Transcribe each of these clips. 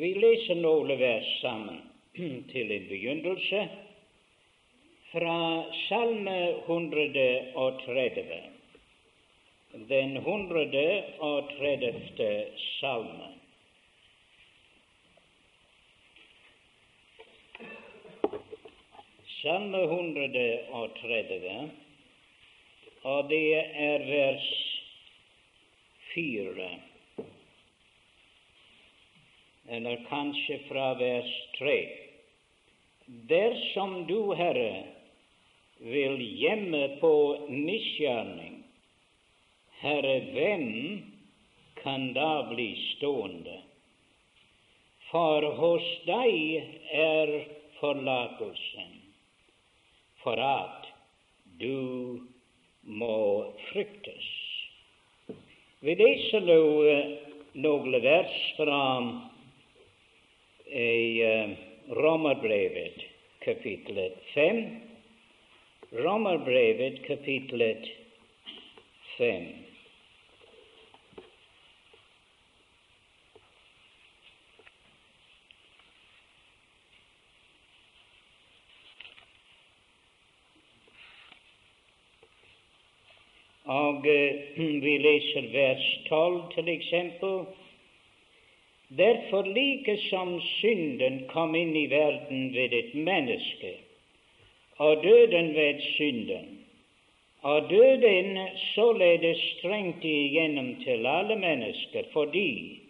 Vi leser noen vers sammen til en begynnelse fra Salme 130, den 130. salme. Salme 130, og det er vers 4 eller kanskje fra vers 3. Dersom du, Herre, vil gjemme på misgjerning, Herre, hvem kan da bli stående? For hos deg er forlatelsen, for at du må fryktes. Vi leser nå noen vers fra i uh, Romerbrevet kapitlet 5. Romerbrevet kapitlet 5. Og uh, vi leser vers 12 til eksempel. Derfor like som synden kom inn i verden ved et menneske, og døden ved synden, og døden således strengt igjennom til alle mennesker fordi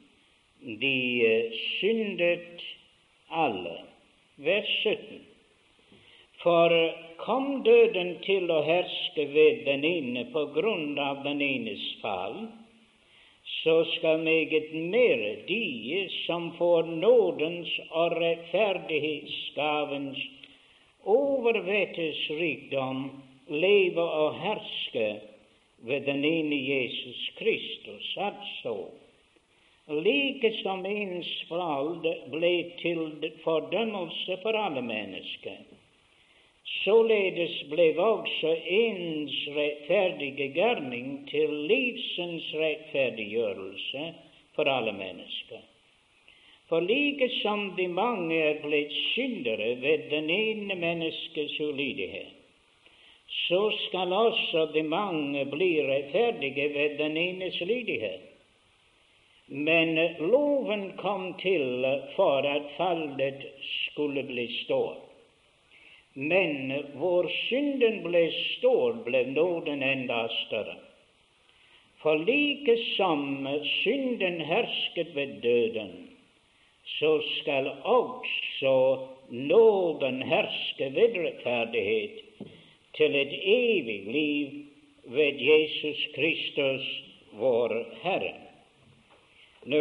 de eh, syndet alle. Vers 17. For kom døden til å herske ved den ene på grunn av den enes fall, så skal meget mere de som får nådens og rettferdighetsgavens overvettes rikdom, leve og herske ved den ene Jesus Kristus. Altså, like som ens fall ble til fordømmelse for alle mennesker, Således ble også ens rettferdige gjerning til livsens rettferdiggjørelse for alle mennesker. For like som de mange er blitt syndere ved den ene menneskes ulydighet, så skal også de mange bli rettferdige ved den enes lydighet. Men loven kom til for at fallet skulle bli stått. Men hvor synden ble stor, ble nåden enda større. For like som synden hersket ved døden, så skal også nåden herske ved rettferdighet til et evig liv ved Jesus Kristus, vår Herre. Nå,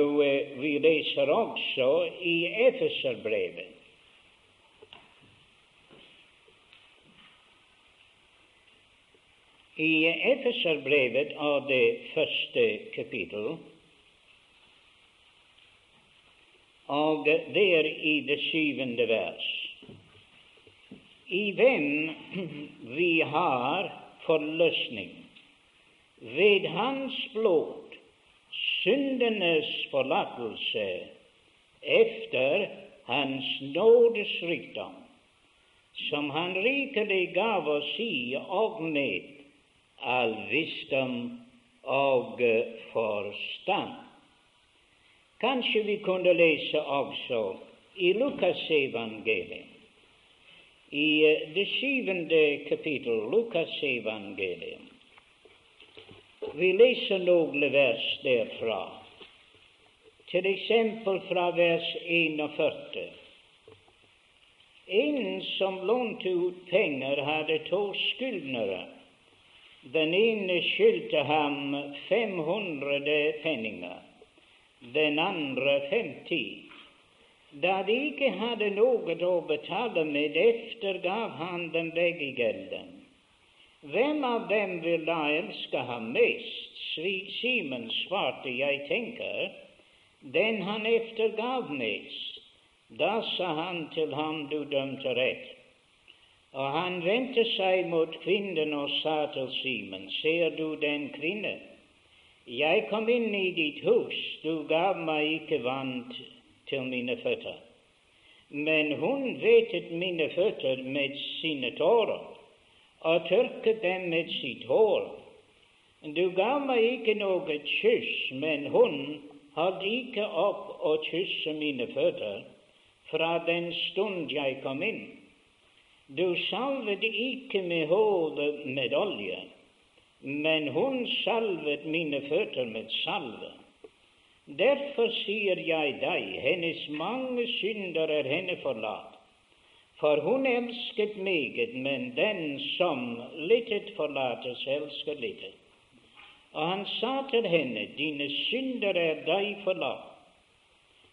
Vi leser også i Efeserbrevet I Efeserbrevet av det første kapittel, og der i det syvende vers, i hvem vi har forløsning? Ved Hans blod, syndenes forlatelse efter Hans nådes rikdom, som Han rikelig gav oss i og med all visdom og forstand. Kanskje vi kunne lese også i Lukasevangeliet, i det syvende kapittel, Lukasevangeliet. Vi leser noen vers derfra, til eksempel fra vers 41. En som lånte ut penger, hadde to skyldnere. Den ene skyldte ham 500 penninger, den andre 50. Da de ikke hadde noe å betale med, eftergav han dem begge gjelden. Hvem av dem vil da elske ham mest? Simen svarte, jeg tenker, den han eftergav mest. Da sa han til ham, du dømte rett. Og han vendte seg mot kvinnen og sa til Simen, ser du den kvinne? Jeg kom inn i ditt hus, du gav meg ikke vann til mine føtter. Men hun vettet mine føtter med sine tårer og tørket dem med sitt hår. Du gav meg ikke noe kyss, men hun holdt ikke opp å kysse mine føtter fra den stund jeg kom inn. Du salvet ikke med hodet med olje, men hun salvet mine føtter med salve. Derfor sier jeg deg, hennes mange synder er henne forlatt. For hun elsket meget, men den som littet forlates, elsker littet. Og han sa til henne, dine synder er deg forlatt.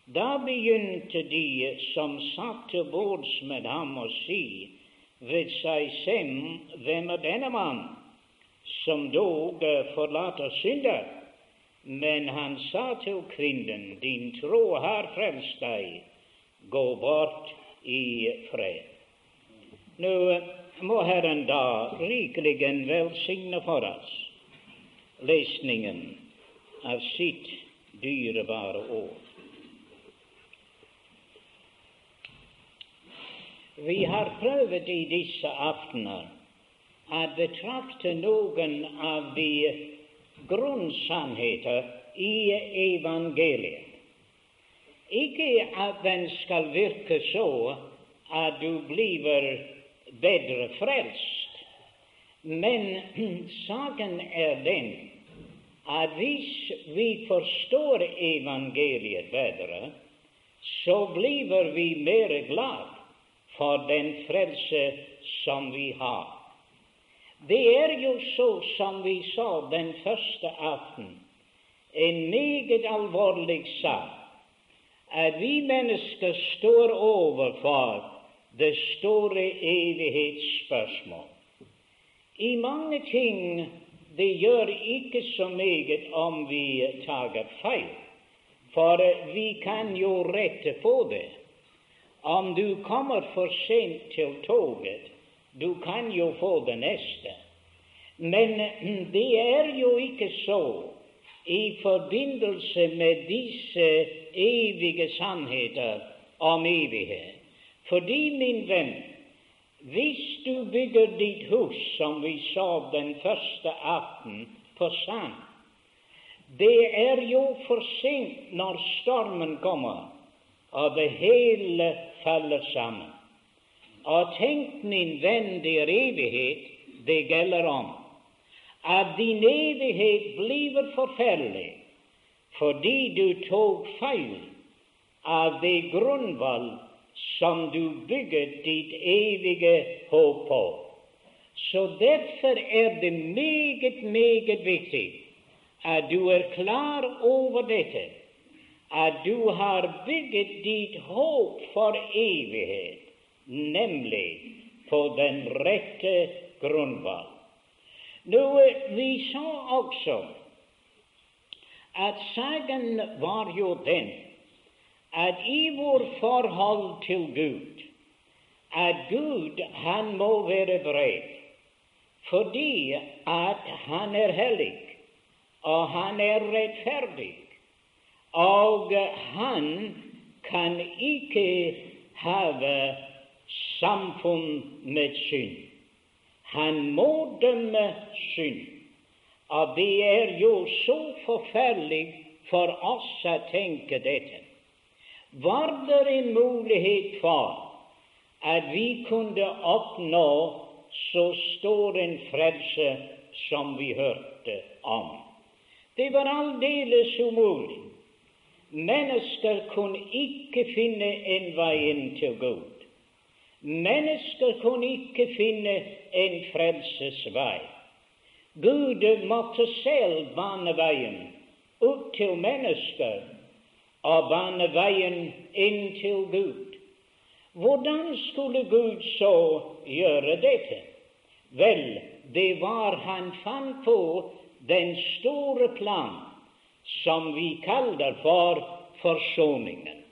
Da begynte de som satt til bords med ham, å si ved seg selv, hvem er denne mann som dog forlater synder? Men han sa til kvinnen, din tro har frelst deg, gå bort i fred. Nå må Herren da rikelig velsigne for oss lesningen av sitt dyrebare ord. Vi har prøvd i disse aftener å betrakte noen av de grunnsannheter i evangeliet. Ikke at den skal virke så at du blir bedre frelst, men saken er den at hvis vi forstår evangeliet bedre, så blir vi mer glad for den frelse som vi har. Det er jo så som vi sa den første aften, en meget alvorlig sak at vi mennesker står overfor det store evighetsspørsmål. I mange ting det gjør ikke så meget om vi tar feil, for vi kan jo rette på det. Om du kommer for sent til toget, du kan jo få det neste. Men mm, det er jo ikke så i forbindelse med disse evige sannheter om evighet. Fordi, min venn, hvis du bygger ditt hus, som vi sa den første aften, på sand, det er jo for sent når stormen kommer, og det hele faller sammen. Og tenk, min venn, der er evighet det gjelder om. At din evighet blir forferdelig fordi du tok feil av det grunnvalg som du bygget ditt evige håp på. Så derfor er det meget, meget viktig at du er klar over dette, at du har bygget ditt håp for evighet nemlig på den rette grunnvalg. Nå, Vi så også at saken var jo den at i vår forhold til Gud at Gud han må være bred, fordi at han er hellig, og han er rettferdig, og han kan ikke have samfunn med synd. Han må dømme synd. Og det er jo så forferdelig for oss å tenke dette. Var det en mulighet for at vi kunne oppnå så stor en frelse som vi hørte om? Det var aldeles umulig. Mennesker kunne ikke finne en vei inn til Gud. Mennesker kunne ikke finne en frelsesvei. Gud måtte selv bane veien ut til mennesker og bane veien inn til Gud. Hvordan skulle Gud så gjøre dette? Vel, det var han fant på den store plan som vi kaller for forsoningen.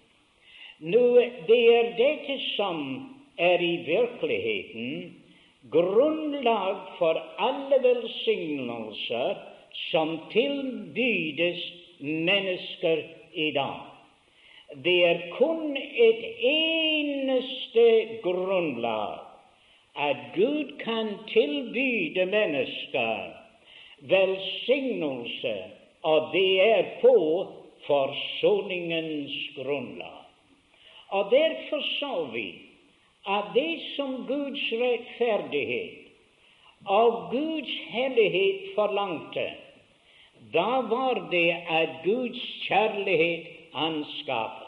Nå, det er dette som er i virkeligheten grunnlag for alle velsignelser som tilbydes mennesker i dag. Det er kun et eneste grunnlag at Gud kan tilbyde mennesker velsignelse, og det er på forsoningens grunnlag. Og derfor sa vi at det som Guds rettferdighet og Guds hellighet forlangte, da var det at Guds kjærlighet anskaffet.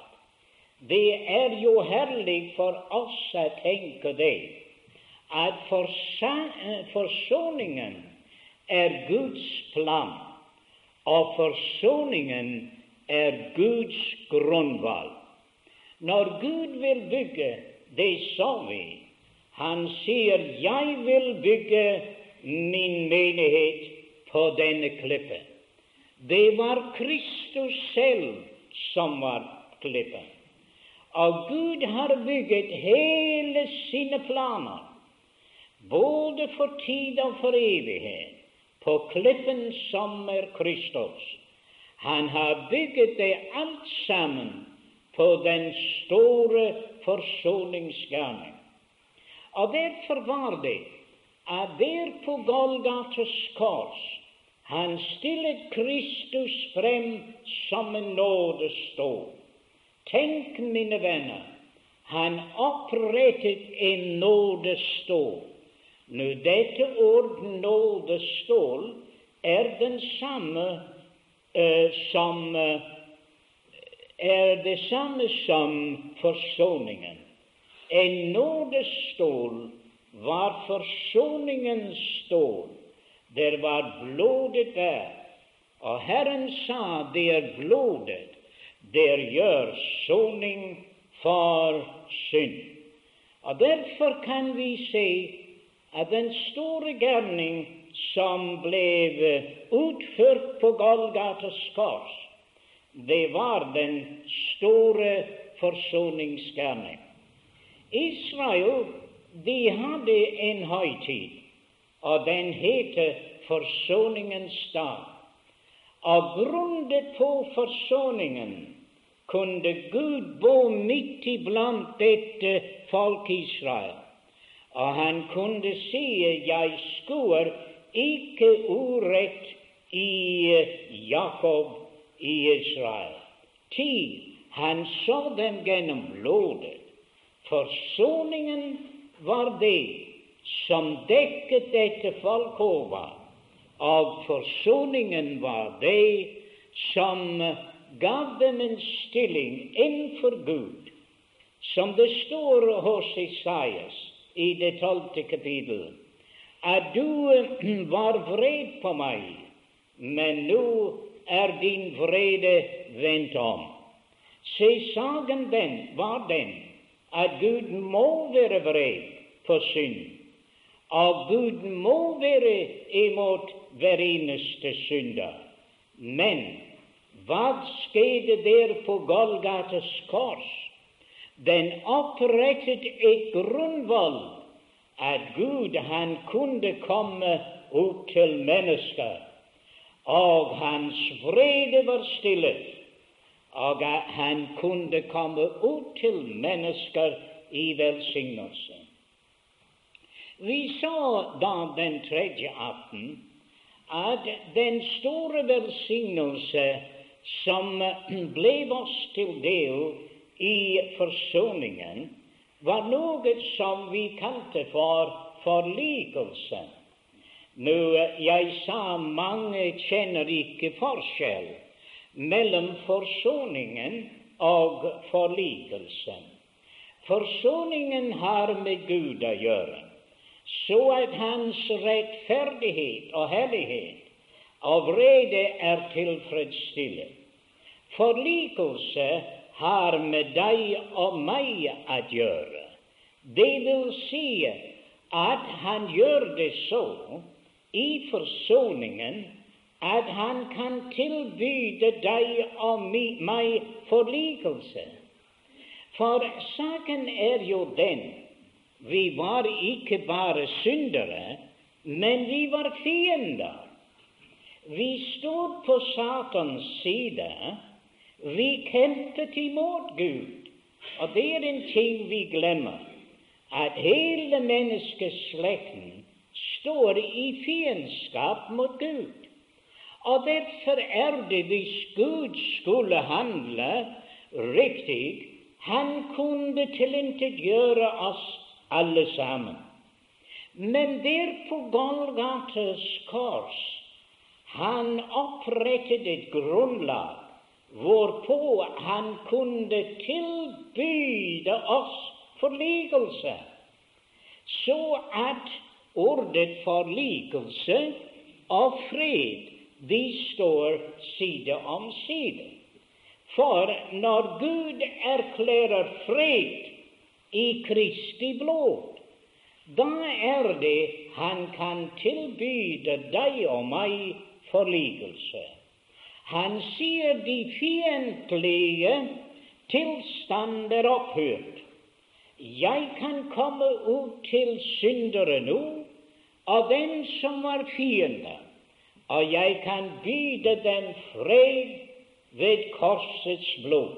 Det er jo herlig for oss å tenke det, at forsoningen er Guds plan, og forsoningen er Guds grunnvalg. Når Gud vil bygge, det sa vi, han sier 'Jeg vil bygge min menighet på denne klippen'. Det var Kristus selv som var klippen. Og Gud har bygget hele sine planer, både for tid og for evighet, på klippen som er Kristus. Han har bygget det alt sammen på den store forsoningsgjerning. Og derfor var det at der på Golgates kors han stillet Kristus frem som en nådestol. Tenk, mine venner, han opprettet en nådestol. Nå, dette ord nådestål er den samme uh, som uh, er det samme som forsoningen. En nådestål var forsoningens stål. Der var blodet der. Og Herren sa, det er blodet, der gjør soning for synd. Og Derfor kan vi se at den store gjerning som ble utført på Golgatas kors, det var den store forsoningsgjerning. Israel de hadde en høytid, og den heter Forsoningens dag. Og grunnet på forsoningen kunne Gud bo midt iblant dette folk Israel. Og han kunne si jeg skuer ikke urett i Jakob i Israel. Ti, han så dem gjennom blodet. Forsoningen var det som dekket dette folk over, og forsoningen var det som gav dem en stilling innenfor Gud, som det står hos Isaias i det tolvte kapittel, at du var vred på meg, men nå er din vrede vendt om. Se, saken den var den at Gud må være vred på synd, og Gud må være imot hver eneste synder. Men hva skjedde der på Golgates kors? Den opprettet et grunnvoll at Gud han kunne komme ut til mennesker, og hans vrede var stillet og at han kunne komme ut til mennesker i velsignelse. Vi så da den tredje aften at den store velsignelse som ble oss til del i forsoningen, var noe som vi kalte for forlikelse. Nå, jeg sa mange kjenner ikke forskjell mellom forsoningen og forlikelsen. Forsoningen har med Gud å gjøre, så at Hans rettferdighet og hellighet og vrede er tilfredsstillet. Forlikelse har med deg og meg å gjøre. Det vil si at han gjør det så i forsoningen at han kan tilbyde deg og meg forlikelse. For saken er jo den vi var ikke bare syndere, men vi var fiender. Vi stod på Satans side. Vi kjempet imot Gud, og det er en ting vi glemmer, at hele menneskeslekten står i fiendskap mot Gud. Og derfor er det, hvis Gud skulle handle riktig, han kunne tilintetgjøre oss alle sammen. Men der på Golgates kors han opprettet et grunnlag hvorpå han kunne tilbyde oss forligelse, så at ordet forlikelse og fred de står side om side. For når Gud erklærer fred i Kristi blod, da er det han kan tilbyde deg og meg forlikelse. Han sier de fiendtlige tilstand er opphørt. Jeg kan komme ut til syndere nå, og den som var fiende, og jeg kan byde dem fred ved korsets blod.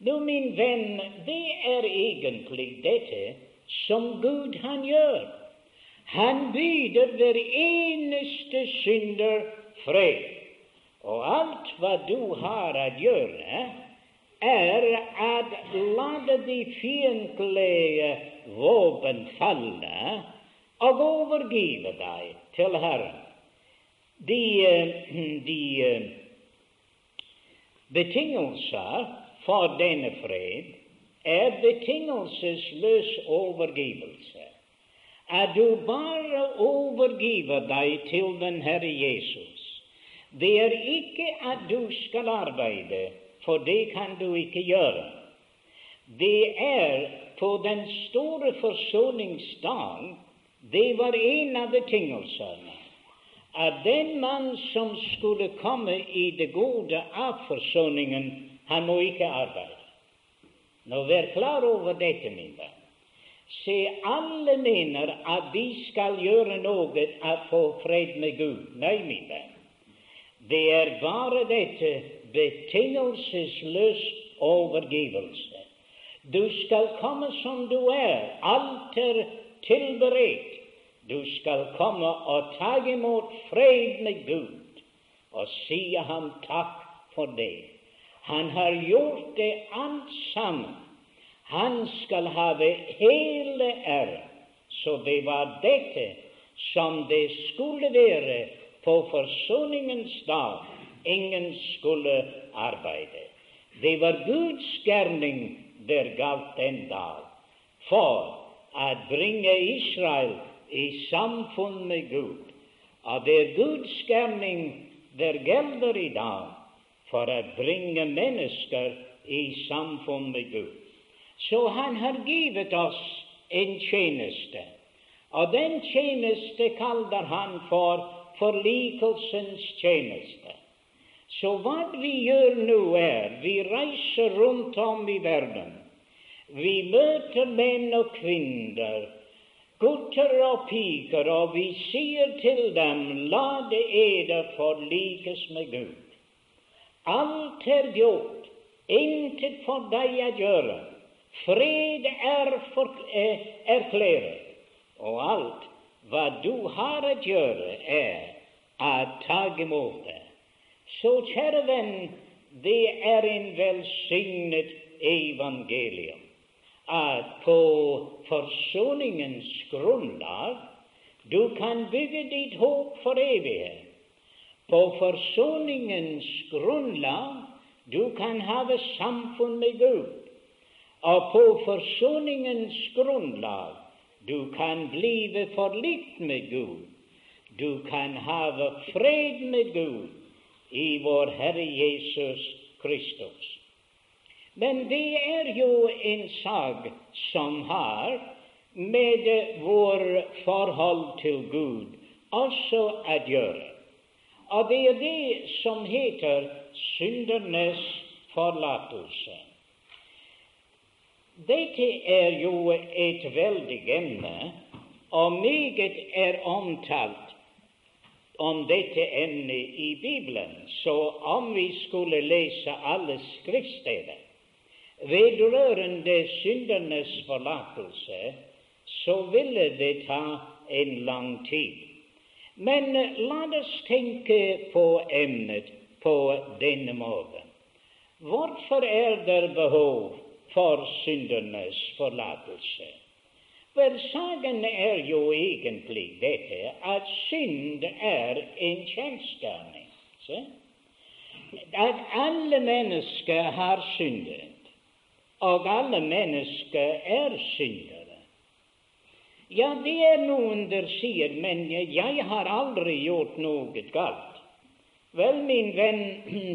Nå, min venn, det er egentlig dette som Gud han gjør. Han byder hver eneste synder fred. Og alt hva du har å gjøre, er at la de fiendtlige våpen falle og overgive deg til Herren de, de eh, betingelser for denne fred er betingelsesløs overgivelse. At du bare overgiver deg til den Herre Jesus. Det er ikke at du skal arbeide, for det kan du ikke gjøre. Det er på den store forsoningsdag det var en av betingelsene at den mann som skulle komme i det gode av forsoningen, han må ikke arbeide. Nå vær klar over dette, min venn. Se, alle mener at de skal gjøre noe for å få fred med Gud. Nei, min venn. Det er bare dette betingelsesløs overgivelse. Du skal komme som du er. Alt er tilberedt. Du skal komme og ta imot fred med Gud og si ham takk for det. Han har gjort det alt sammen. Han skal have hele æren. Så det var dette som det skulle være på forsoningens dag. Ingen skulle arbeide. Det var Guds gjerning der galt den dag, for å bringe Israel i samfunn med Gud. Og det er Guds gjerning der gjelder i dag for å bringe mennesker i samfunn med Gud. Så han har givet oss en tjeneste, og den tjeneste kaller han for forlikelsens tjeneste. Så hva vi gjør nå, er vi reiser rundt om i verden. Vi møter menn og kvinner gutter og piker, og vi sier til dem, la det eder forlikes med Gud. Alt er gjort, intet for deg å gjøre. Fred er eh, erklæret, og alt hva du har å gjøre, er å ta imot det. Så, kjære venn, det er en velsignet evangelium at på forsoningens grunnlag du kan bygge ditt håp for evighet. På forsoningens grunnlag du kan have samfunn med Gud. Og på forsoningens grunnlag du kan blive forlikt med Gud. Du kan have fred med Gud i vår Herre Jesus Kristus. Men det er jo en sak som har med vår forhold til Gud også å gjøre. Og det er det som heter syndernes forlatelse. Dette er jo et veldig emne, og meget er omtalt om dette emnet i Bibelen, så om vi skulle lese alle skriftsteder vedrørende syndernes forlatelse, så ville det ta en lang tid. Men la oss tenke på emnet på denne måten. Hvorfor er det behov for syndernes forlatelse? Vel, saken er jo egentlig dette at synd er en kjensgjerning. At alle mennesker har syndet, og alle mennesker er syndere. Ja, det er noen der sier, men jeg har aldri gjort noe galt. Vel, min venn,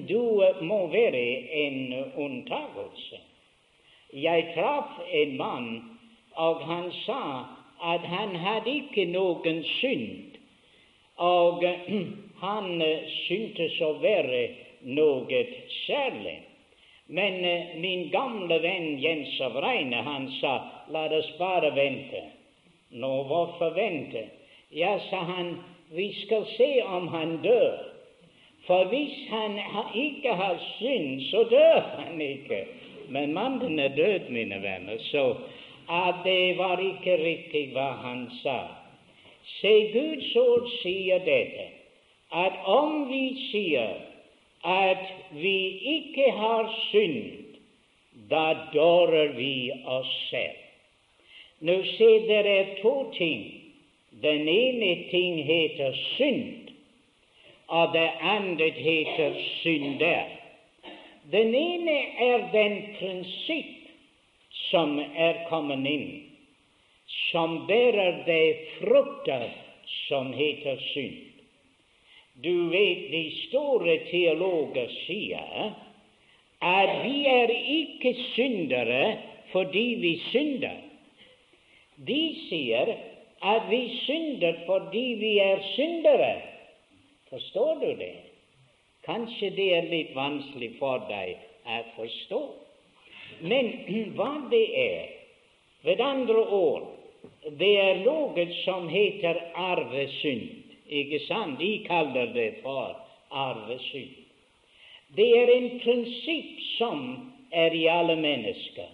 du må være en unntagelse. Jeg traff en mann, og han sa at han hadde ikke noen synd, og han syntes å være noe særlig. Men min gamle venn Jens av Reine, han sa la oss bare vente. Nå, hvorfor vente? Ja, sa han, vi skal se om han dør. For hvis han ikke har synd, så dør han ikke. Men mannen er død, mine venner, så at det var ikke riktig hva han sa. Se, Guds ord sier dette, at om vi sier at vi ikke har synd, da dårer vi oss selv. Nå se, det er to ting. Den ene ting heter synd og det andre heter synder. Den ene er den prinsipp som er kommet inn, som bærer det frukter som heter synd. Du vet de store teologer sier at vi er ikke syndere fordi vi synder. De sier at vi synder fordi vi er syndere. Forstår du det? Kanskje det er litt vanskelig for deg å forstå. Men hva det er, ved andre ord, det er noe som heter arvesynd. Ikke sant? De kaller det for arvesynd. Det er en prinsipp som er i alle mennesker.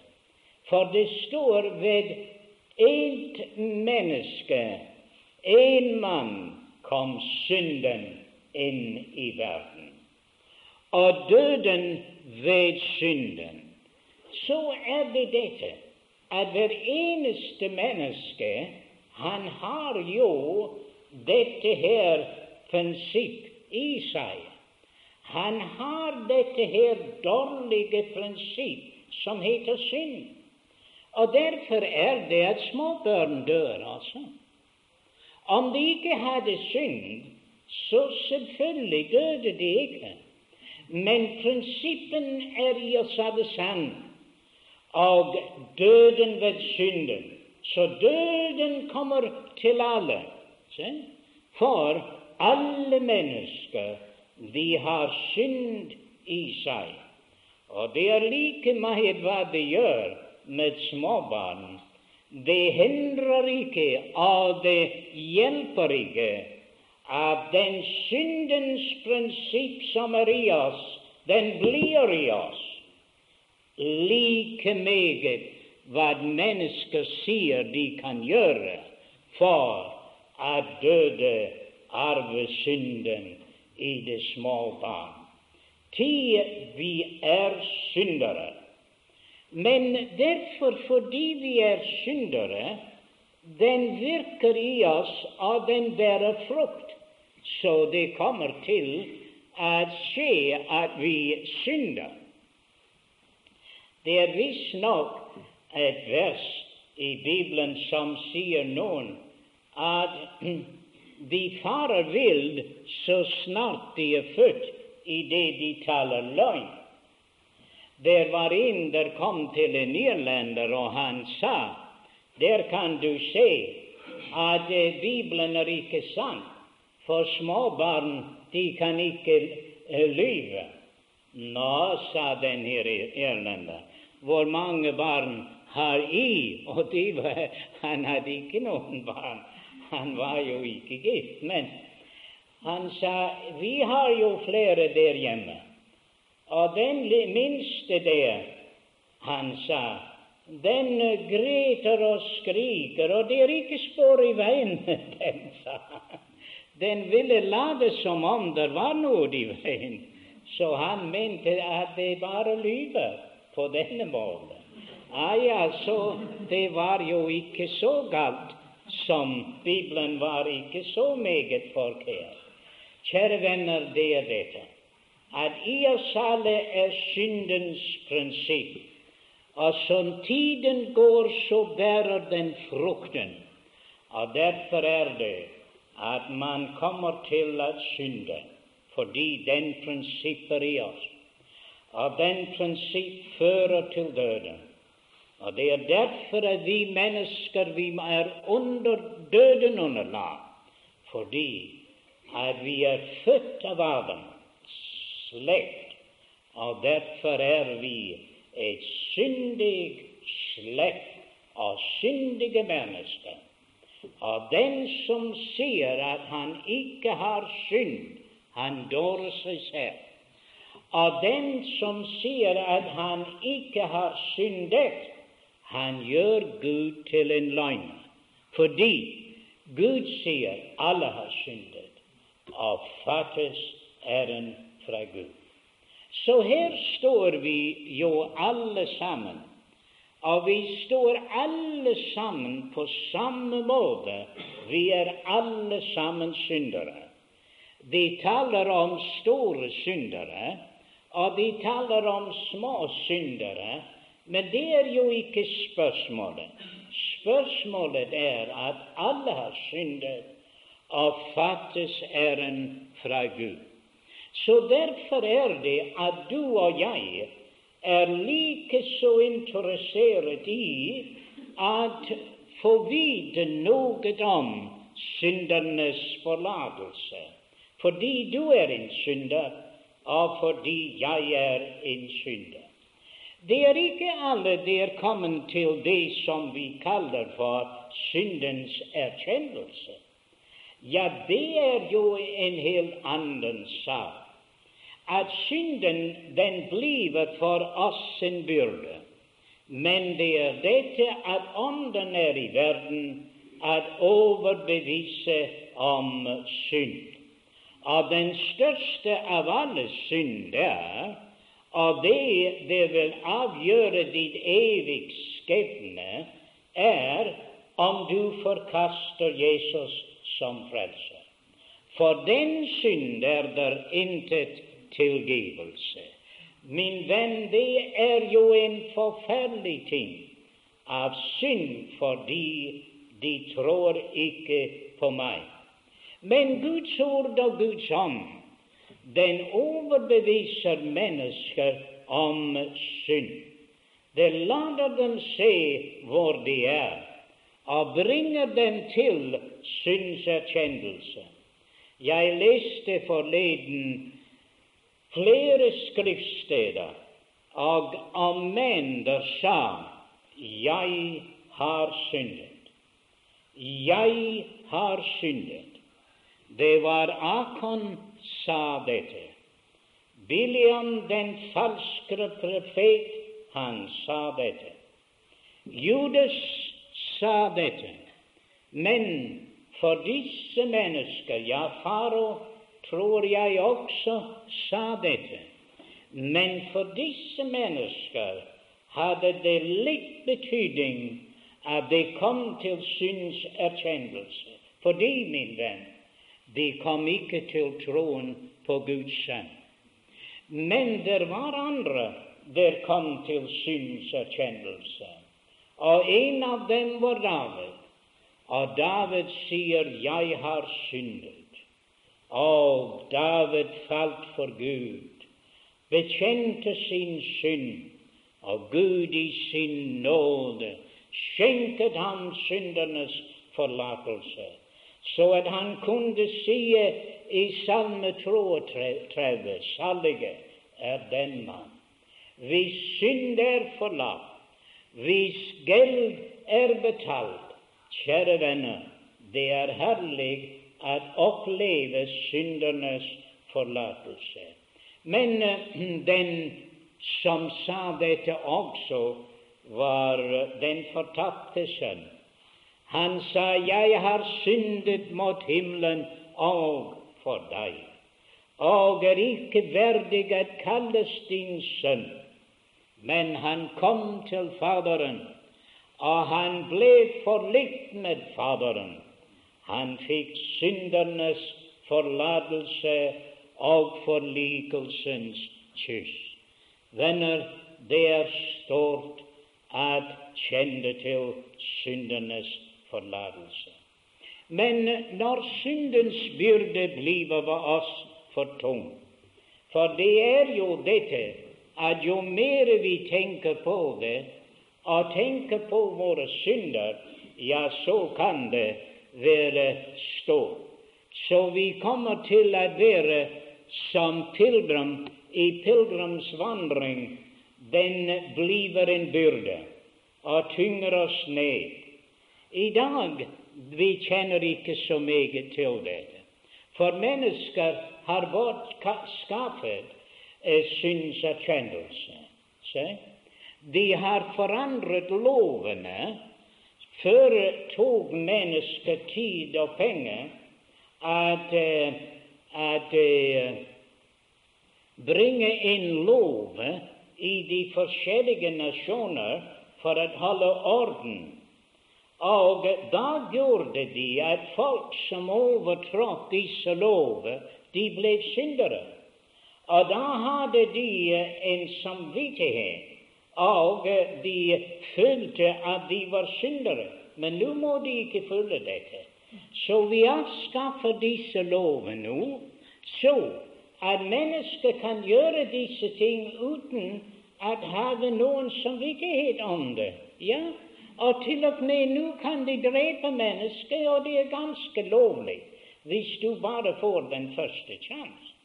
For det står ved ett menneske, én mann, kom synden inn i verden. Og døden ved synden. Så er det dette at hver eneste menneske han har jo dette her prinsipp i seg. Han har dette her dårlige prinsipp som heter synd. Og derfor er det at småbarn dør, altså. Om de ikke hadde synd, så selvfølgelig døde de ikke. Men prinsippen er i oss alle sann, Og døden ved synden. Så døden kommer til alle. For alle mennesker, de har synd i seg. Og det er like mye hva de gjør med småbarn. Det hindrer ikke, og det hjelper ikke at den syndens prinsipp som er i oss, den blir i oss. Like meget hva mennesker sier de kan gjøre for at døde arve synden i det små barn. Tid vi er syndere. Men derfor, fordi vi er syndere, den virker i oss, og den bærer frukt. Så det kommer til å skje at vi synder. Det er visstnok et vers i Bibelen som sier noen at de farer vill så snart de er født, idet de taler løgn. Der var en der kom til en irlender, og han sa der kan du se at Bibelen er ikke sant. For småbarn, de kan ikke uh, lyve. Nå, sa den her irlender, hvor mange barn har I? Og var, han hadde ikke noen barn. Han var jo ikke gift. Men Han sa vi har jo flere der hjemme, og den minste der, han sa, den greter og skriker, og det er ikke spor i veien den, sa han. Den ville late som om det var noe i veien, så han mente at det bare lyver på denne måten. Ah, ja, så det var jo ikke så galt som Bibelen var ikke så meget forkert. Kjære venner, det er dette at i oss alle er syndens prinsipp, og som tiden går, så bærer den frukten. Og derfor er det at man kommer til å synde, fordi den prinsipper i oss. Og den prinsipp fører til døden. Og Det er derfor at vi mennesker vi er under døden under lag, fordi at vi er født av Adam, slekt, og derfor er vi et syndig slekt av syndige mennesker. Og den som sier at han ikke har synd, han dårer seg selv. Og den som sier at han ikke har syndet, han gjør Gud til en løgner. Fordi Gud sier alle har syndet og fattes æren fra Gud. Så her står vi jo alle sammen, og vi står alle sammen på samme måte. Vi er alle sammen syndere. De taler om store syndere, og de taler om små syndere, men det er jo ikke spørsmålet. Spørsmålet er at alle har syndet og fattes æren fra Gud. Så derfor er det at du og jeg er like så interessert i at få vite noe om syndernes forlatelse, fordi du er en synder, og fordi jeg er en synder. Det er ikke alle det er kommet til det som vi kaller for syndens erkjennelse. Ja, det er jo en helt annen sak. At synden, den blir for oss en byrde. Men det er dette at Ånden er i verden, at overbevise om synd. Og den største av alle synder og det det vil avgjøre ditt evig skjebne, er om du forkaster Jesus som frelser. For den synd er der intet tilgivelse. Min venn, det er jo en forferdelig ting av synd fordi de tror ikke på meg. Men Guds ord og Guds ånd den overbeviser mennesker om synd. Det lader dem se hvor de er, og bringer dem til syndserkjennelse. Jeg leste forleden flere skriftsteder og om sa 'Jeg har syndet'. Jeg har syndet. Det var Akon sa dette. William den falske profet, han sa dette. Judas sa dette. Men for disse mennesker, ja, faro tror jeg også sa dette, men for disse mennesker hadde det litt betydning at de kom til synserkjennelse. Fordi, min venn, de kom ikke til troen på Guds sønn. Men det var andre der kom til synserkjennelse, og en av dem var David. Og David sier, 'Jeg har syndet'. Og David falt for Gud, bekjente sin synd, og Gud i sin nåde skjenket ham syndernes forlatelse så at han kunne si i Salme 32 Salige er den mann hvis synd er forlatt, hvis gjeld er betalt. Kjære venner, det er herlig at oppleve syndernes forlatelse. Men den som sa dette også, var den fortapte sønn. Han sa, 'Jeg har syndet mot himmelen og for deg', og er ikke verdig at kalles din sønn. Men han kom til Faderen, og han ble forlikt med Faderen. Han fikk syndernes forlatelse og forlikelsens kyss. Venner, det er stort at kjenne til syndernes forlatelse. Men når syndens byrde blir over oss for tung For det er jo dette at jo mer vi tenker på det, og tenker på våre synder, ja, så kan det være stå. Så vi kommer til å være som pilegrim i pilegrimsvandring. Den blir en byrde og tynger oss ned. I dag vi kjenner ikke så meget til dette. For mennesker har bortskaffet eh, synserkjennelse. De har forandret lovene. Før tok mennesket tid og penger at, eh, at eh, bringe inn lov i de forskjellige nasjoner for å holde orden. Og da gjorde de at folk som overtrådte disse lover, de ble syndere. Og da hadde de en samvittighet, og de følte at de var syndere. Men nå må de ikke følge dette. Så vi avskaffer disse lovene nå, så at mennesker kan gjøre disse ting uten at ha noen samvittighet om det. Ja, og til og med nå kan de drepe mennesker, og det er ganske lovlig hvis du bare får den første sjansen.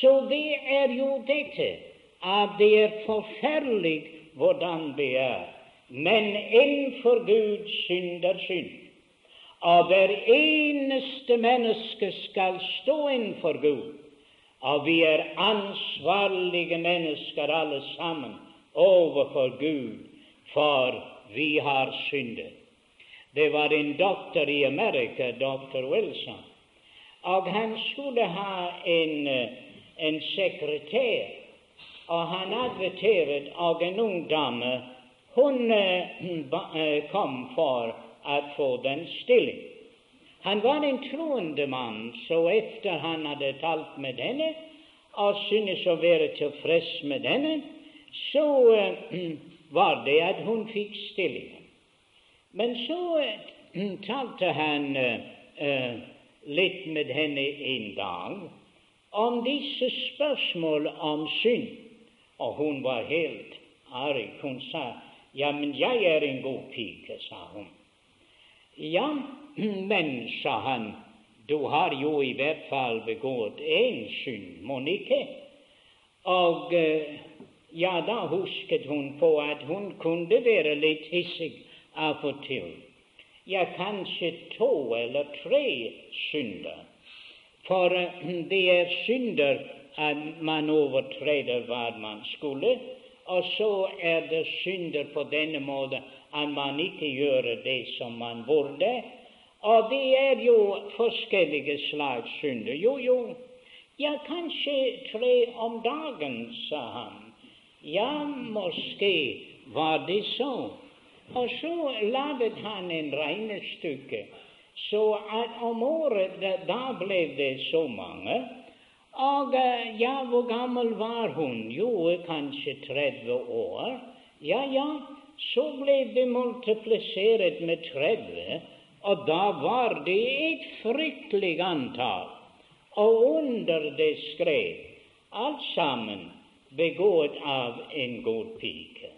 Så det er jo dette at det er forferdelig hvordan det er. Men innenfor Gud synder synd. Og hver eneste menneske skal stå innenfor Gud. Og vi er ansvarlige mennesker alle sammen overfor Gud, for vi har syndet. Det var en doktor i Amerika, doktor Wilson, og han skulle ha en, en sekretær. Og han adverterte, av en ung dame hun eh, kom for å få den stilling. Han var en troende mann, så etter han hadde talt med henne og syntes å være tilfreds med henne, så uh, var det at hun fikk stillingen. Men så talte han litt med henne en dag om disse spørsmål om synd, og hun var helt arg. Hun sa, 'Ja, men jeg er en god pike', sa hun. Ja, men, sa han, du har jo i hvert fall begått én synd, mon ikke? Og eh, ja, da husket hun på at hun kunne være litt hissig av og til. Ja, kanskje to eller tre synder. For eh, det er synder at man overtreder hva man skulle, og så er det synder på denne måten at man ikke gjør det som man burde. Og det er jo forskjellige slags synder. Jo, jo, ja, kanskje tre om dagen, sa han. Ja, måske var det så. Og så laget han en regnestykke, så at om året da ble det så mange. Og ja, hvor gammel var hun? Jo, kanskje 30 år. Ja, ja, så ble det multiplisert med 30. Og da var det et fryktelig antall. Og under det skrev alt sammen begått av en god pike.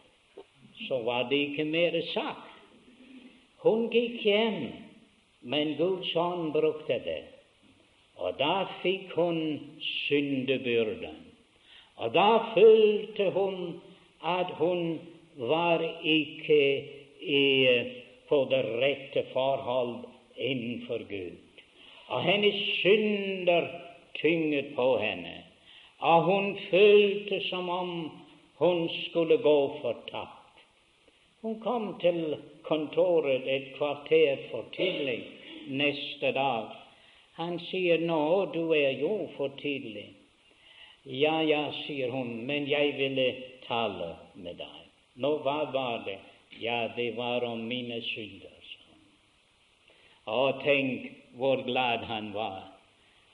Så var det ikke mer sagt. Hun gikk hjem, men Guds ånd brukte det. Og da fikk hun syndebyrden. Og da følte hun at hun var ikke i på det rette forhold innenfor Gud. og hennes synder tynget på henne, og hun følte som om hun skulle gå fortapt. Hun kom til kontoret et kvarter for tidlig neste dag. Han sier, 'Nå, du er jo for tidlig.' Ja, ja, sier hun, men jeg ville tale med deg. Nå, hva var det? Ja, det var om mine synder. Å, tenk hvor glad han var.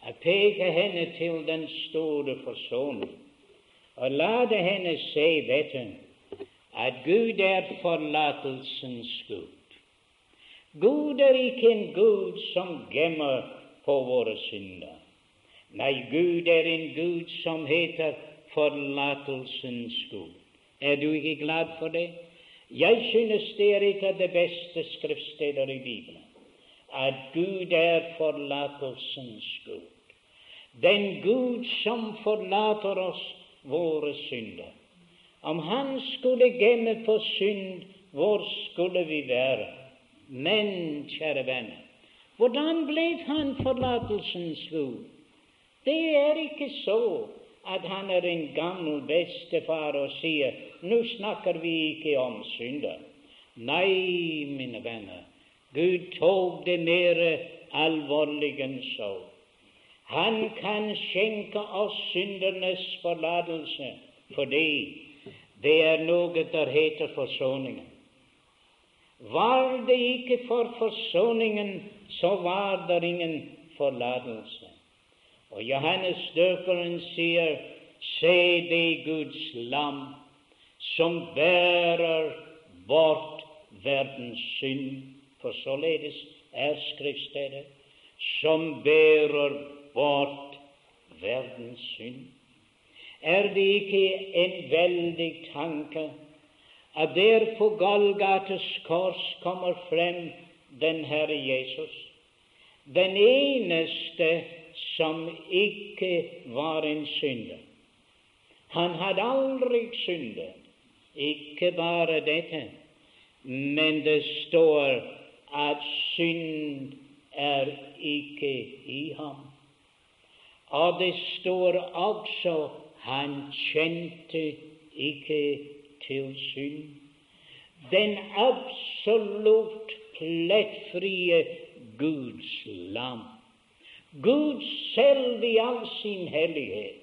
Jeg peker henne til den store forsoning og la henne se vet hun, at Gud er forlatelsens Gud. Gud er ikke en Gud som gemmer på våre synder. Nei, Gud er en Gud som heter forlatelsens Gud. Er du ikke glad for det? Jeg synes det er et av de beste skriftsteder i Bibelen, at Gud er forlatelsens Gud. Den Gud som forlater oss våre synder. Om Han skulle gemme på synd, hvor skulle vi være? Men, kjære venner, hvordan ble Han forlatelsens Gud? Det er ikke så at han er en gammel bestefar og sier nå snakker vi ikke om synder. Nei, mine venner, Gud tok det mer alvorlig enn så. Han kan skjenke oss syndernes forlatelse fordi det er noe der heter forsoningen. Var det ikke for forsoningen, så var det ingen forlatelse. Og Johannes døperen sier, Se det Guds lam som bærer bort verdens synd. For således er skriftstedet som bærer bort verdens synd. Er det ikke en veldig tanke at der på Golgates kors kommer frem den Herre Jesus, den eneste som ikke var en synder. Han hadde aldri syndet. Ikke bare dette, men det står at synd er ikke i ham. Og det står også han kjente ikke til synd. Den absolutt plettfrie Guds lam Gud selv i all sin hellighet,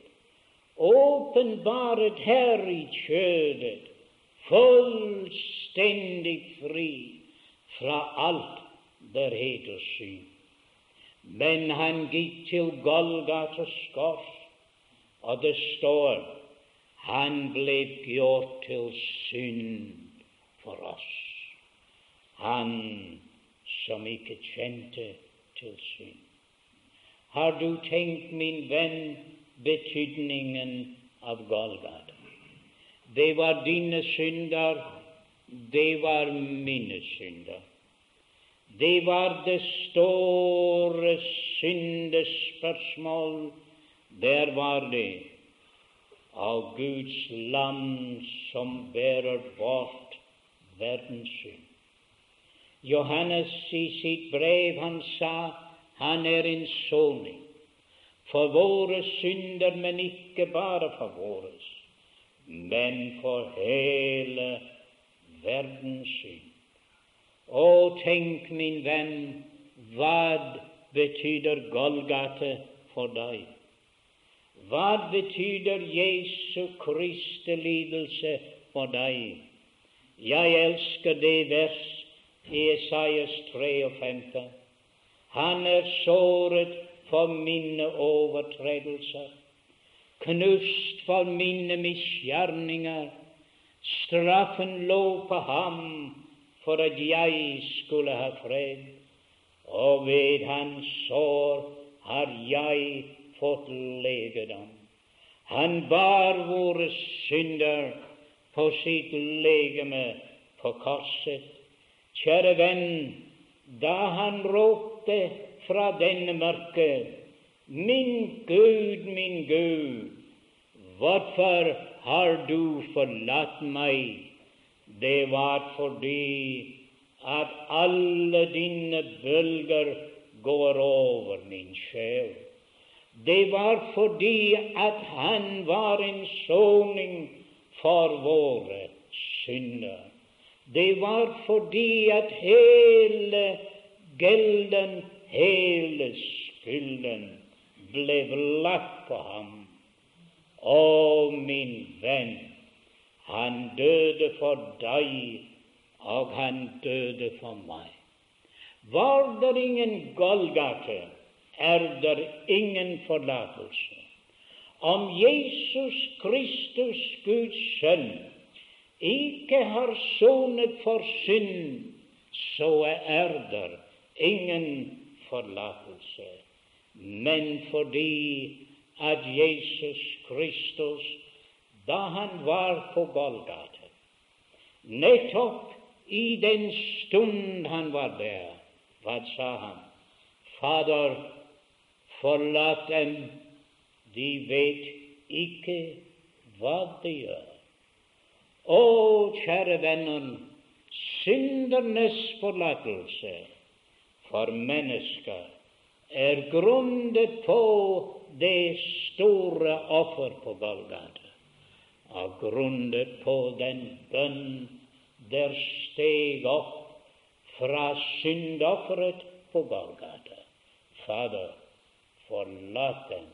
åpenbaret her i kjødet, fullstendig fri fra alt der heter synd. Men han gikk til Golgatas kors, og det står han ble gjort til synd for oss. Han som ikke kjente til synd. Har du tenkt, min venn, betydningen av Golgata? Det var dine synder, det var mine synder. Det var det store syndespørsmål. Der var det av Guds lam som bærer bort verdens synd. Johannes i sitt brev, han sa han er en soning for våre synder, men ikke bare for våre, men for hele verdens synd. Å, tenk, min venn, hva betyr Golgate for deg? Hva betyr Jesu Kristi lidelse for deg? Jeg elsker det vers i Esaias 53. Han er såret for mine overtredelser, knust for mine misgjerninger. Straffen lå på ham for at jeg skulle ha fred, og ved hans sår har jeg fått legedom. Han bar våre synder på sitt legeme på korset. Kjære venn, da han ropte fra denne mørket, Min Gud, min Gud, hvorfor har du forlatt meg? Det var fordi at alle dine bølger går over min sjel. Det var fordi at han var en soning for våre synder. Det var fordi at hele gelden, hele skylden, ble lagt på ham. Å, min venn, han døde for deg, og han døde for meg. Var det ingen Golgate, er det ingen forlatelse. Om Jesus Kristus, Guds sønn, ikke har sonet for synd, så er der ingen forlatelse. Men fordi at Jesus Kristus, da han var på Golgata, nettopp i den stund han var der, hva sa han? Fader, forlat dem, de vet ikke hva de gjør. Å, kjære venner, syndernes forlatelse for mennesker er grunnet på det store offer på Golgata, og grunnet på den bønn der steg opp fra syndofferet på Golgata. Fader, forlat dem,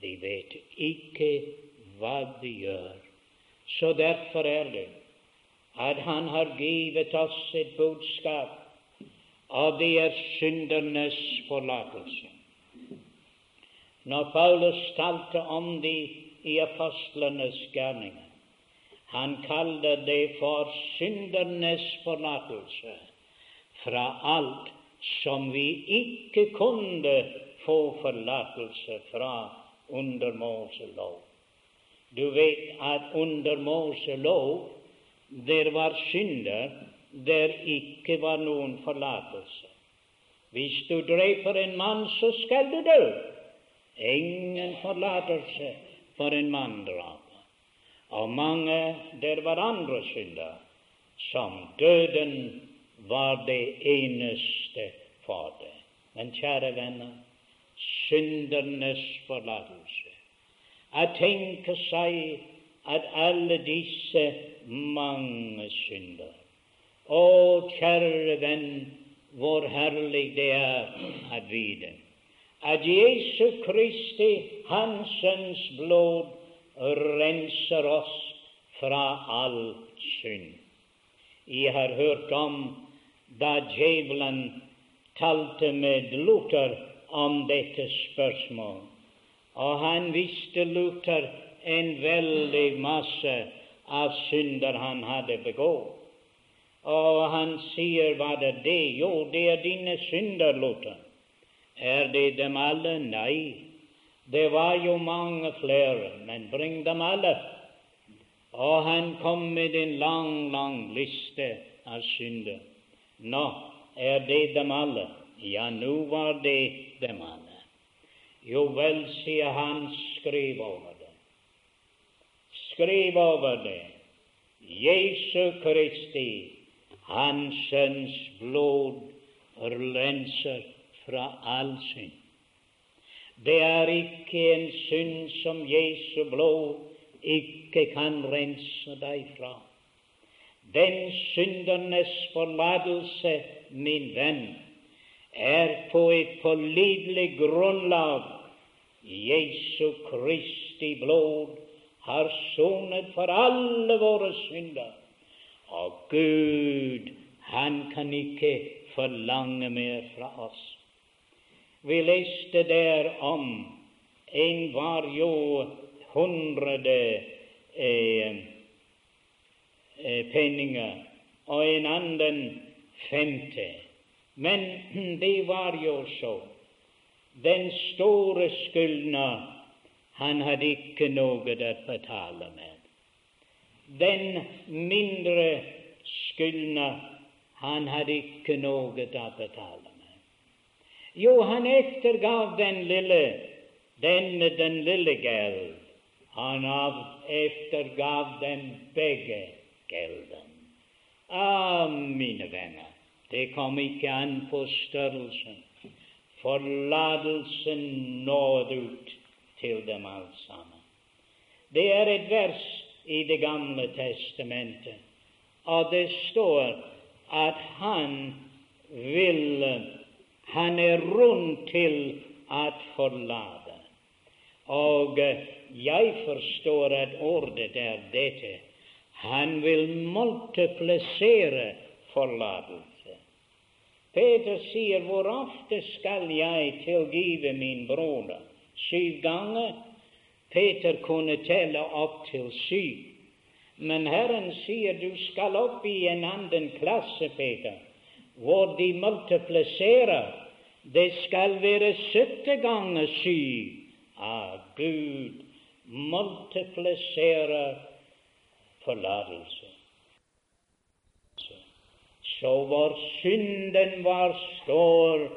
de vet ikke hva de gjør. Så derfor er det at Han har givet oss et budskap, og det er syndernes forlatelse. Når Paulus talte om det i apostlenes gjerninger, han kalte det for syndernes forlatelse fra alt som vi ikke kunne få forlatelse fra under Moselov. Du vet at under Moselov der var synder der ikke var noen forlatelse. Hvis du dreper en mann, så skal du dø. Ingen forlatelse for en manndraper. Og mange der var andre synder, som døden var det eneste for det. Men kjære venner, syndernes forlatelse. Jeg tenker seg at alle disse mange synder Å, kjære venn, hvor herlig det er at vite at Jesu Kristi, Hans blod, renser oss fra all synd. Jeg har hørt om da djevelen talte med Luther om dette spørsmål. Og han visste Luther en veldig masse av synder han hadde begått. Og han sier, hva er det? Jo, det er dine synder, Luther. Er det dem alle? Nei. Det var jo mange flere, men bring dem alle. Og han kom med en lang, lang liste av synder. Nå, er det dem alle? Ja, nå var det dem alle. Jo vel, sier han, skriv over det. Skriv over det. Jesu Kristi, Hans Sønns blod, renser fra all synd. Det er ikke en synd som Jesu blod ikke kan rense deg fra. Den syndernes forlatelse, min venn, er på et pålitelig grunnlag Jesu Kristi blod har sonet for alle våre synder. Og Gud, han kan ikke forlange mer fra oss. Vi leste der om en var jo hundrede eh, eh, penninger, og en annen femte. Men det var jo så den store skyldna, han hadde ikke noe å betale med. Den mindre skyldna, han hadde ikke noe å betale med. Jo, han eftergav den lille, den med den lille geld. Han eftergav dem begge gelden. Ah, mine venner, det kom ikke an på størrelsen forlatelsen nådd ut til dem alle sammen. Det er et vers i Det gamle testamentet, og det står at han vil Han er rund til å forlate. Og jeg forstår at ordet er dette. Han vil multiplisere forlatelse. Peter sier, hvor ofte skal jeg tilgive min broder? Syv ganger? Peter kunne telle opp til syv. Men Herren sier du skal opp i en annen klasse, Peter, hvor de multipliserer. Det skal være sytte ganger syv. Ah, Gud multipliserer forlatelse. Så hvor synden var stor,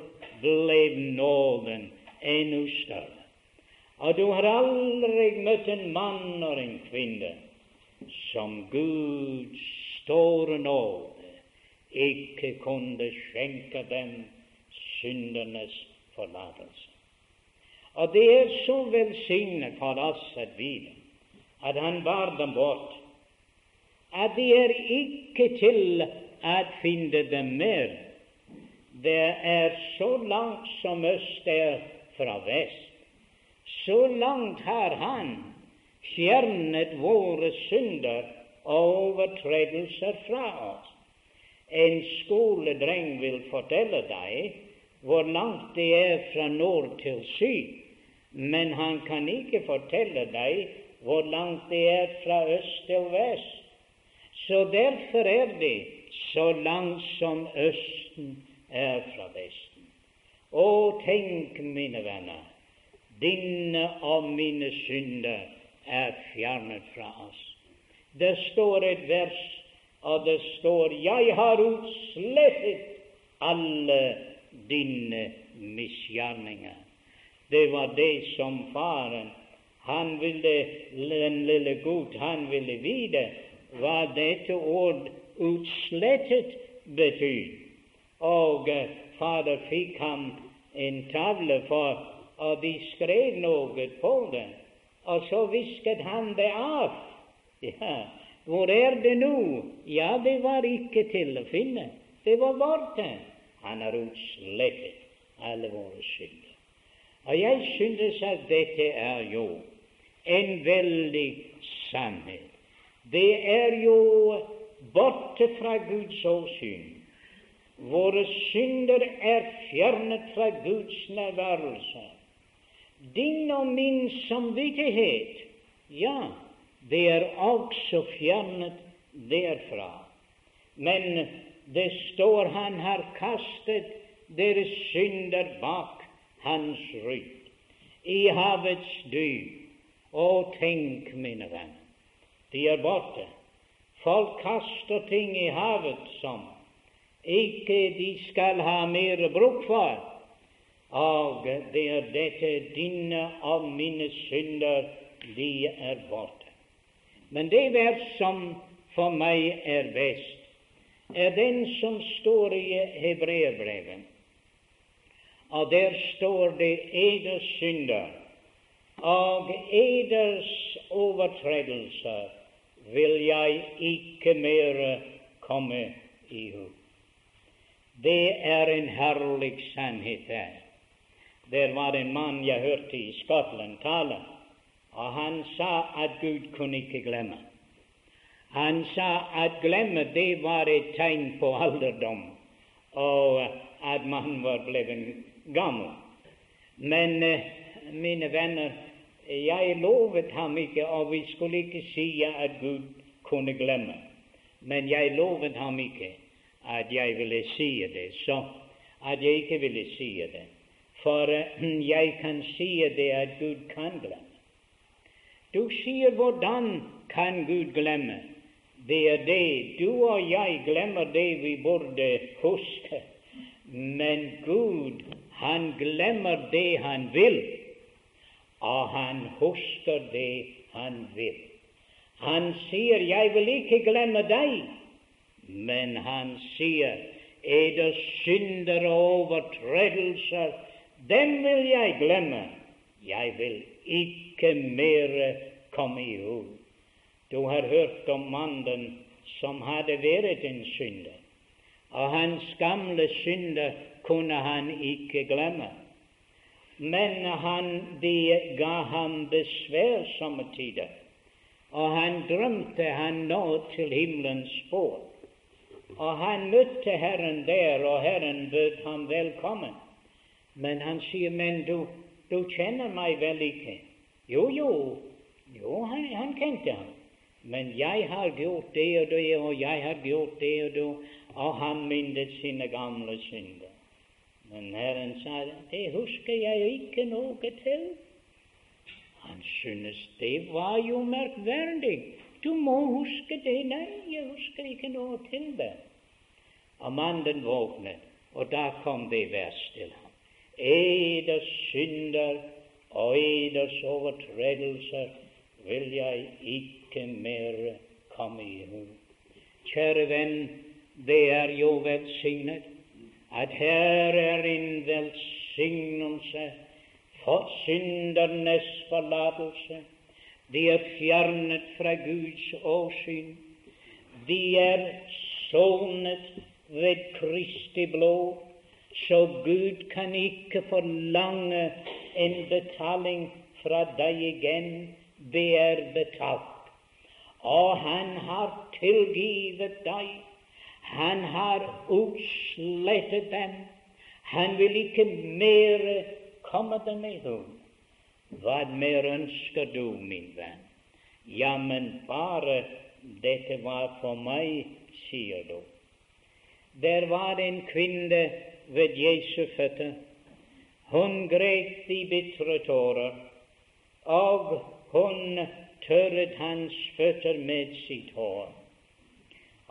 ble nåden enda større. Og du har aldri møtt en mann og en kvinne som Guds store nåde ikke kunne skjenke dem syndernes forlatelse. Og det er så velsignet for oss at vite at Han bar dem bort, at det er ikke til å finde dem mer. Det er så langt som øst er fra vest. Så langt har Han fjernet våre synder og overtredelser fra oss. En skoledreng vil fortelle deg hvor langt det er fra nord til syd, men han kan ikke fortelle deg hvor langt det er fra øst til vest. Så derfor er det så langt som Østen er fra Vesten. Å, tenk, mine venner, dine og mine synder er fjernet fra oss. Det står et vers, og det står 'Jeg har utslettet alle dine misgjerninger'. Det var det som faren han ville, Den lille gutt han ville vite hva dette ord 'utslettet' betyr. Og Fader fikk ham en tavle for og de skrev noe på den. og så visket han det av. Ja, hvor er det nå? Ja, det var ikke til å finne. Det var borte. Han har utslettet alle våre synder. Og jeg synes at dette er jo en veldig sannhet. Det er jo borte fra Guds åsyn. Våre synder er fjernet fra Guds nærværelse din og min samvittighet, ja, det er også fjernet derfra. Men det står han har kastet deres synder bak hans rygg i havets dyp. Å, tenk, mine venner, de er borte. Folk kaster ting i havet som ikke de skal ha mer bruk for. Og det er dette dine og mine synder, de er borte. Men det vers som for meg er best, er den som står i Hebreerbrevet. Og der står det eders synder og eders overtredelser vil jeg ikke mer komme i hu. Det er en herlig sannhet der. Der var en mann jeg hørte i Skottland tale, og han sa at Gud kunne ikke glemme. Han sa at glemme det var et tegn på alderdom, og at man var blitt gammel. Men eh, mine venner, jeg lovet ham ikke, og vi skulle ikke si at Gud kunne glemme. Men jeg lovet ham ikke at jeg ville si det, så at jeg ikke ville si det. For eh, jeg kan si det at Gud kan glemme. Du sier 'hvordan kan Gud glemme'? Det er det. Du og jeg glemmer det vi burde huske. Men Gud, han glemmer det han vil, og han husker det han vil. Han sier 'Jeg vil ikke glemme deg', men han sier 'Er det synder og overtredelser' den vil jeg glemme. Jeg vil ikke mer komme i hu. Du har hørt om mannen som hadde vært en synder, og hans gamle synder kunne han ikke glemme. Men han, de ga ham besvær somme tider, og han drømte han nå til himmelens spor. Og han møtte Herren der, og Herren bød ham velkommen. Men han sier, 'Men du, du kjenner meg vel ikke?' Jo, jo, jo, han, han kjente ham. Men jeg har gjort det og det, og jeg har gjort det og det, og han minnet sine gamle synder. Men Herren sa, 'Det husker jeg ikke noe til'. Han synes det var jo merkverdig. Du må huske det. Nei, jeg husker ikke noe til det. Og mannen våknet, og da kom det vers til ham. Eders synder og eders overtredelser vil jeg ikke mer komme i hu. Kjære venn, det er jo velsignet at her er en velsignelse for syndernes forlatelse. De er fjernet fra Guds åsyn. De er sonet ved Kristi blod, så Gud kan ikke forlange en betaling fra deg igjen. Det er betalt. Og han har tilgivet deg. Han har utslettet dem. Han vil ikke mer komme dem henne. Hva mer ønsker du, min venn? Ja, men bare dette var for meg, sier du. Der var en kvinne ved Jesu føtter. Hun grep i bitre tårer, og hun tørret hans føtter med sitt hår.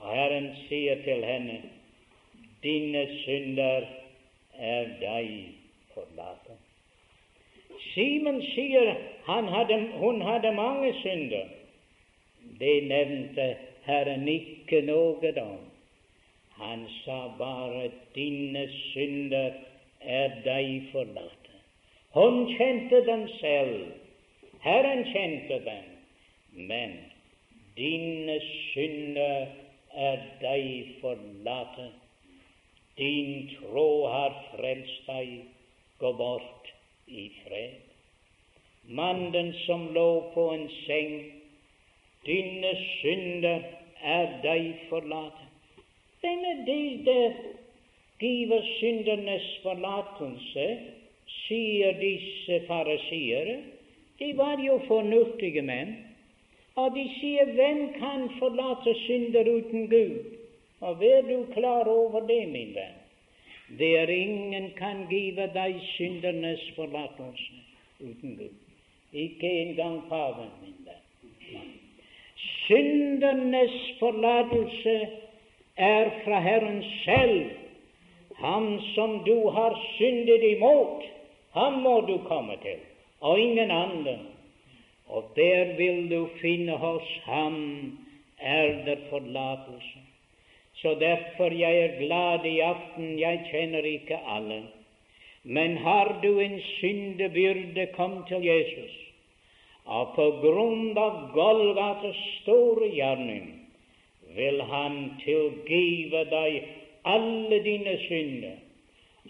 Herren sier til henne, dine synder er deg forlatt. Simen sier hadde, hun hadde mange synder. Det nevnte Herren ikke noe om. Han sa bare 'dine synder er deg forlatt'. Hun kjente dem selv. Herren kjente dem. Men dine synder er deg forlate. Din tro har frelst deg. Gå bort i fred. Mannen som lå på en seng, dine synder er deg forlatt. Denne det der giver syndernes forlatelse, sier disse farasiere? De var jo fornuftige menn. Og de sier, hvem kan forlate synder uten Gud? Og vær du klar over det, min venn. Det er ingen kan give deg syndernes forlatelse uten Gud. Ikke engang paven, min venn. Syndernes forlatelse er fra Herren selv. Ham som du har syndet imot, ham må du komme til, og ingen andre. Og der vil du finne hos ham er det forlatelse. Så derfor jeg er glad i aften. Jeg kjenner ikke alle. Men har du en syndebyrde, kom til Jesus. Og på grunn av Golgates store gjerning vil Han tilgive deg alle dine synder.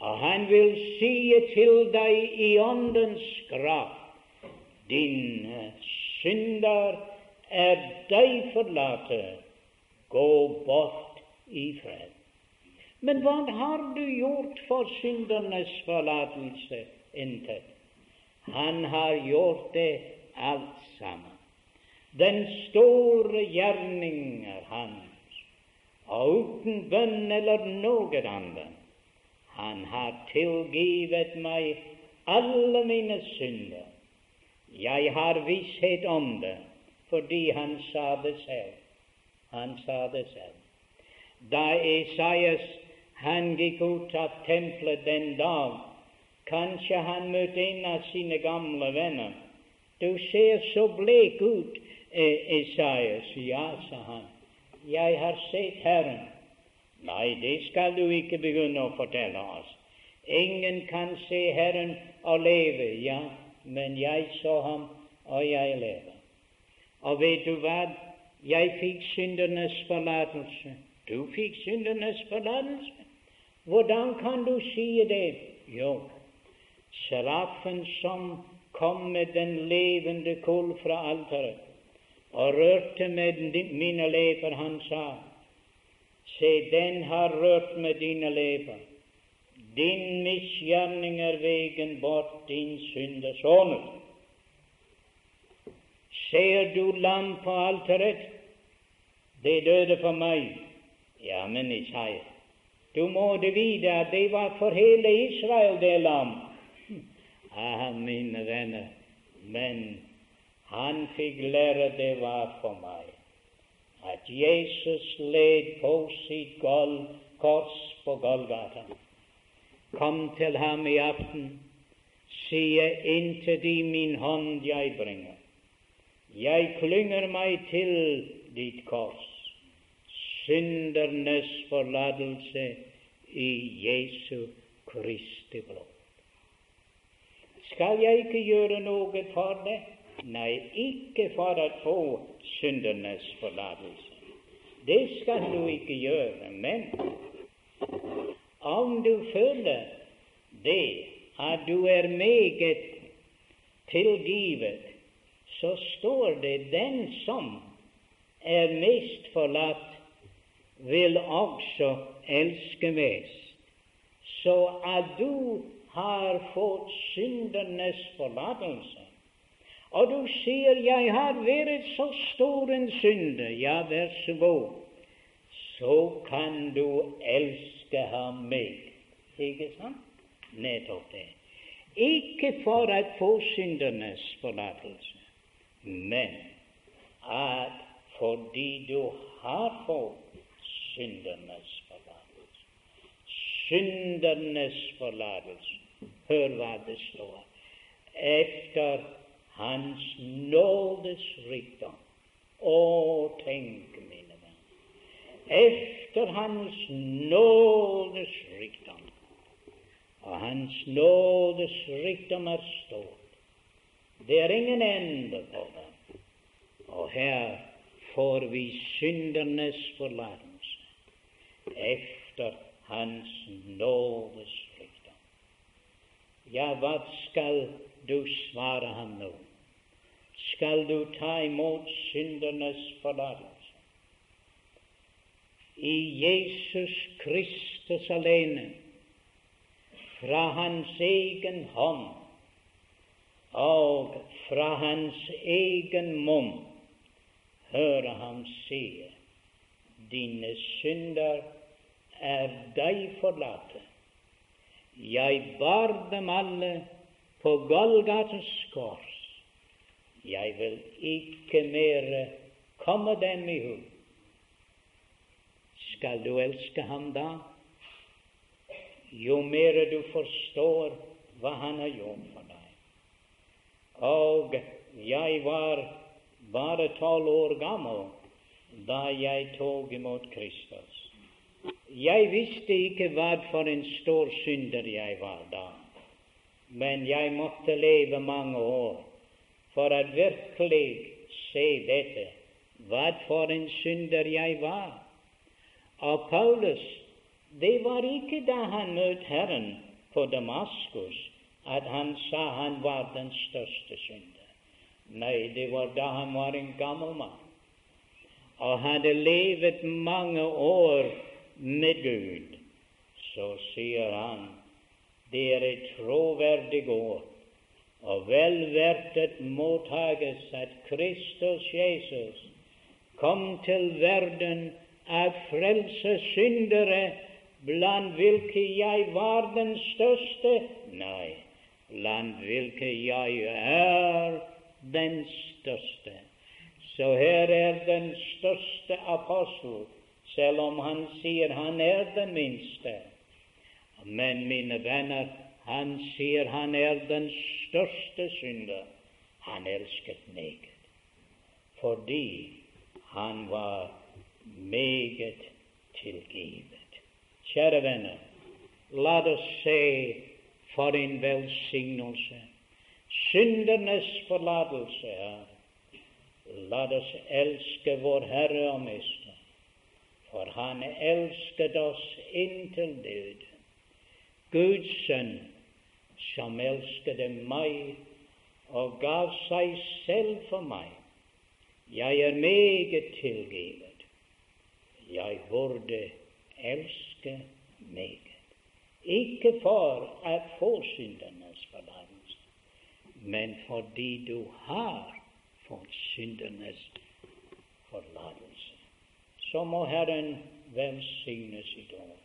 Og Han vil si til deg i Åndens kraft dine synder er deg forlate. Gå bort i fred. Men hva har du gjort for syndernes forlatelse? Intet. Han har gjort det alt sammen. Den store gjerning er hans, og uten bønn eller noe annet. Han har tilgivet meg alle mine synder. Jeg har visshet om det, fordi han sa det selv. Han sa det selv da Esaias han gikk ut av tempelet den dag. Kanskje han møtte en av sine gamle venner. Du ser så blek ut, Esaias. Ja, sa han. Jeg har sett Herren. Nei, det skal du ikke begynne å fortelle oss. Ingen kan se Herren og leve. Ja, men jeg så ham, og jeg lever. Og vet du hva? Jeg fikk syndernes forlatelse. Du fikk syndernes forlatelse. Hvordan kan du si det? Jo, serafen som kom med den levende kull fra alteret og rørte med mine leper, han sa, se, den har rørt med dine leper. Din misgjerning er vegen bort, din synd er. Ser du lam på alteret? Det døde for meg. Ja, men Isaiah, du må det vite at det var for hele Israel, det lam. Ah, mine venner, men han fikk lære det var for meg. At Jesus led på sitt kors på Golgata. Kom til ham i aften, sier inntil de min hånd jeg bringer. Jeg klynger meg til ditt kors, syndernes forlatelse i Jesu Kristi blod. Skal jeg ikke gjøre noe for det? Nei, ikke for å få syndernes forlatelse. Det skal du ikke gjøre. Men om du føler det at du er meget tilgivet, så står det 'den som er mest forlatt, vil også elske mest'. Så at du har fått syndernes forlatelse, og du sier 'jeg har vært så stor en synder', ja, vær så god, så kan du elske ham meget. Ikke sant? Nettopp det. Ikke for at få syndernes forlatelse, men at fordi du har fått syndernes forlatelse Syndernes forlatelse. Hør hva det står. Efter Hans nådes rikdom. Å, tenk, mine venner. Efter Hans nådes Hans nådes rikdom er stor. Det er ingen ende på det. Og her får vi syndernes forlatelse efter Hans nådes rikdom. Ja, hva skal du svare ham nå? Skal du ta imot syndernes forlatelse? I Jesus Kristus alene, fra Hans egen hånd og fra hans egen munn høre ham si dine synder er deg forlatte. Jeg bar dem alle på Golgates kors. Jeg vil ikke mer komme dem i hu. Skal du elske ham da? Jo mer du forstår hva han har gjort for deg. Og jeg var bare tolv år gammel da jeg tok imot Kristus. Jeg visste ikke hva for en stor synder jeg var da, men jeg måtte leve mange år for å virkelig se dette, hva for en synder jeg var. Og Paulus, det var ikke da han møtte Herren på Damaskus, at han sa han var den største synder. Nei, det var da han var en gammel mann og hadde levet mange år med Gud. Så sier han det er et troverdig ord og vel verdt at mottages at Kristus Jesus kom til verden av frelse syndere, blant hvilke jeg var den største. Nei, blant hvilke jeg er den største. Så her er den største apostel, selv om han sier han er den minste. Men mine venner, han sier han er den største synder. Han elsket meget, fordi han var meget tilgivet. Kjære venner, La oss se for en velsignelse. Syndernes forlatelse er. La oss elske vår Herre og Mester, for Han elsket oss inntil død. Guds sønn, som elsket meg og gav seg selv for meg. Jeg er meget tilgivet. Jeg burde elske meget. Ikke for at få syndernes forlatelse, men fordi du har fått syndernes forlatelse. Så må Herren velsigne sitt ord.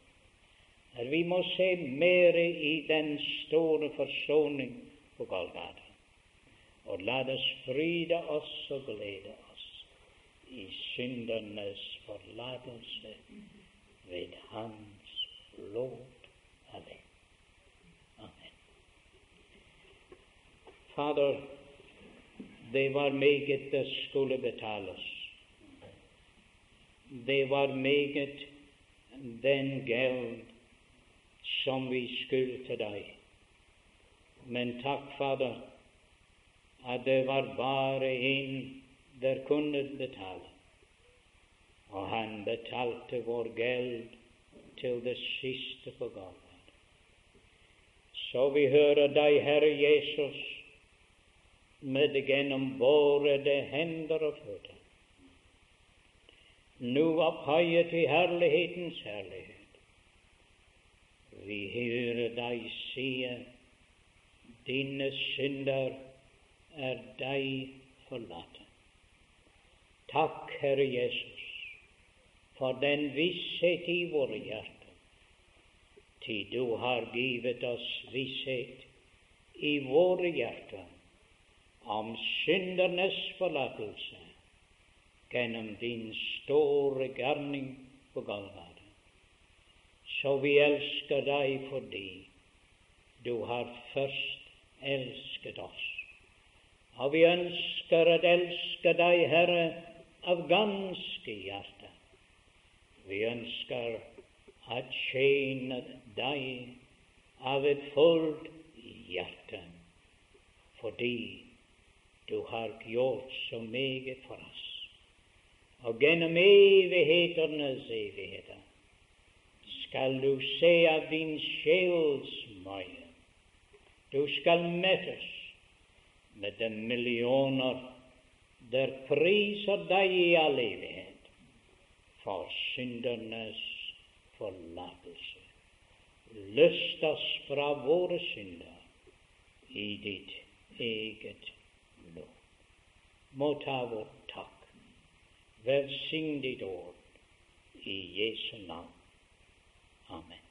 At vi må se mer i den store forsoning på Golgata. Og la oss fryde oss og glede oss i syndernes forlatelse ved hands, Lord. alene. Amen. Fader, det var meget det skulle betales. Det var meget den gjeld som vi skyldte deg. Men takk, Fader, at det var bare en der kunne betale. Og han betalte vår gjeld til det siste på Golgata. Så vi hører deg, Herre Jesus, med gjennom våre hender og føtter. Nå opphøyet vi herlighetens herlighet. Vi hører deg sie, dine synder er deg forlatt. Takk, Herre Jesus, for den visshet i våre hjerter, til du har givet oss visshet i våre hjerter om syndernes forlatelse gjennom din store gjerning på Galvare. Så vi elsker deg fordi du har først elsket oss. Og vi ønsker å elske deg, Herre, av ganske hjerte. Vi ønsker å tjene deg av et fullt hjerte, fordi du har gjort så meget for oss. Og gjennom evighetenes evigheter skal du se av din sjels møye. Du skal møtes med de millioner der priser deg i all evighet for syndernes forlatelse. Løst oss fra våre synder i ditt eget må ta vår takk. Velsign ditt ord i Jesu navn. Amen.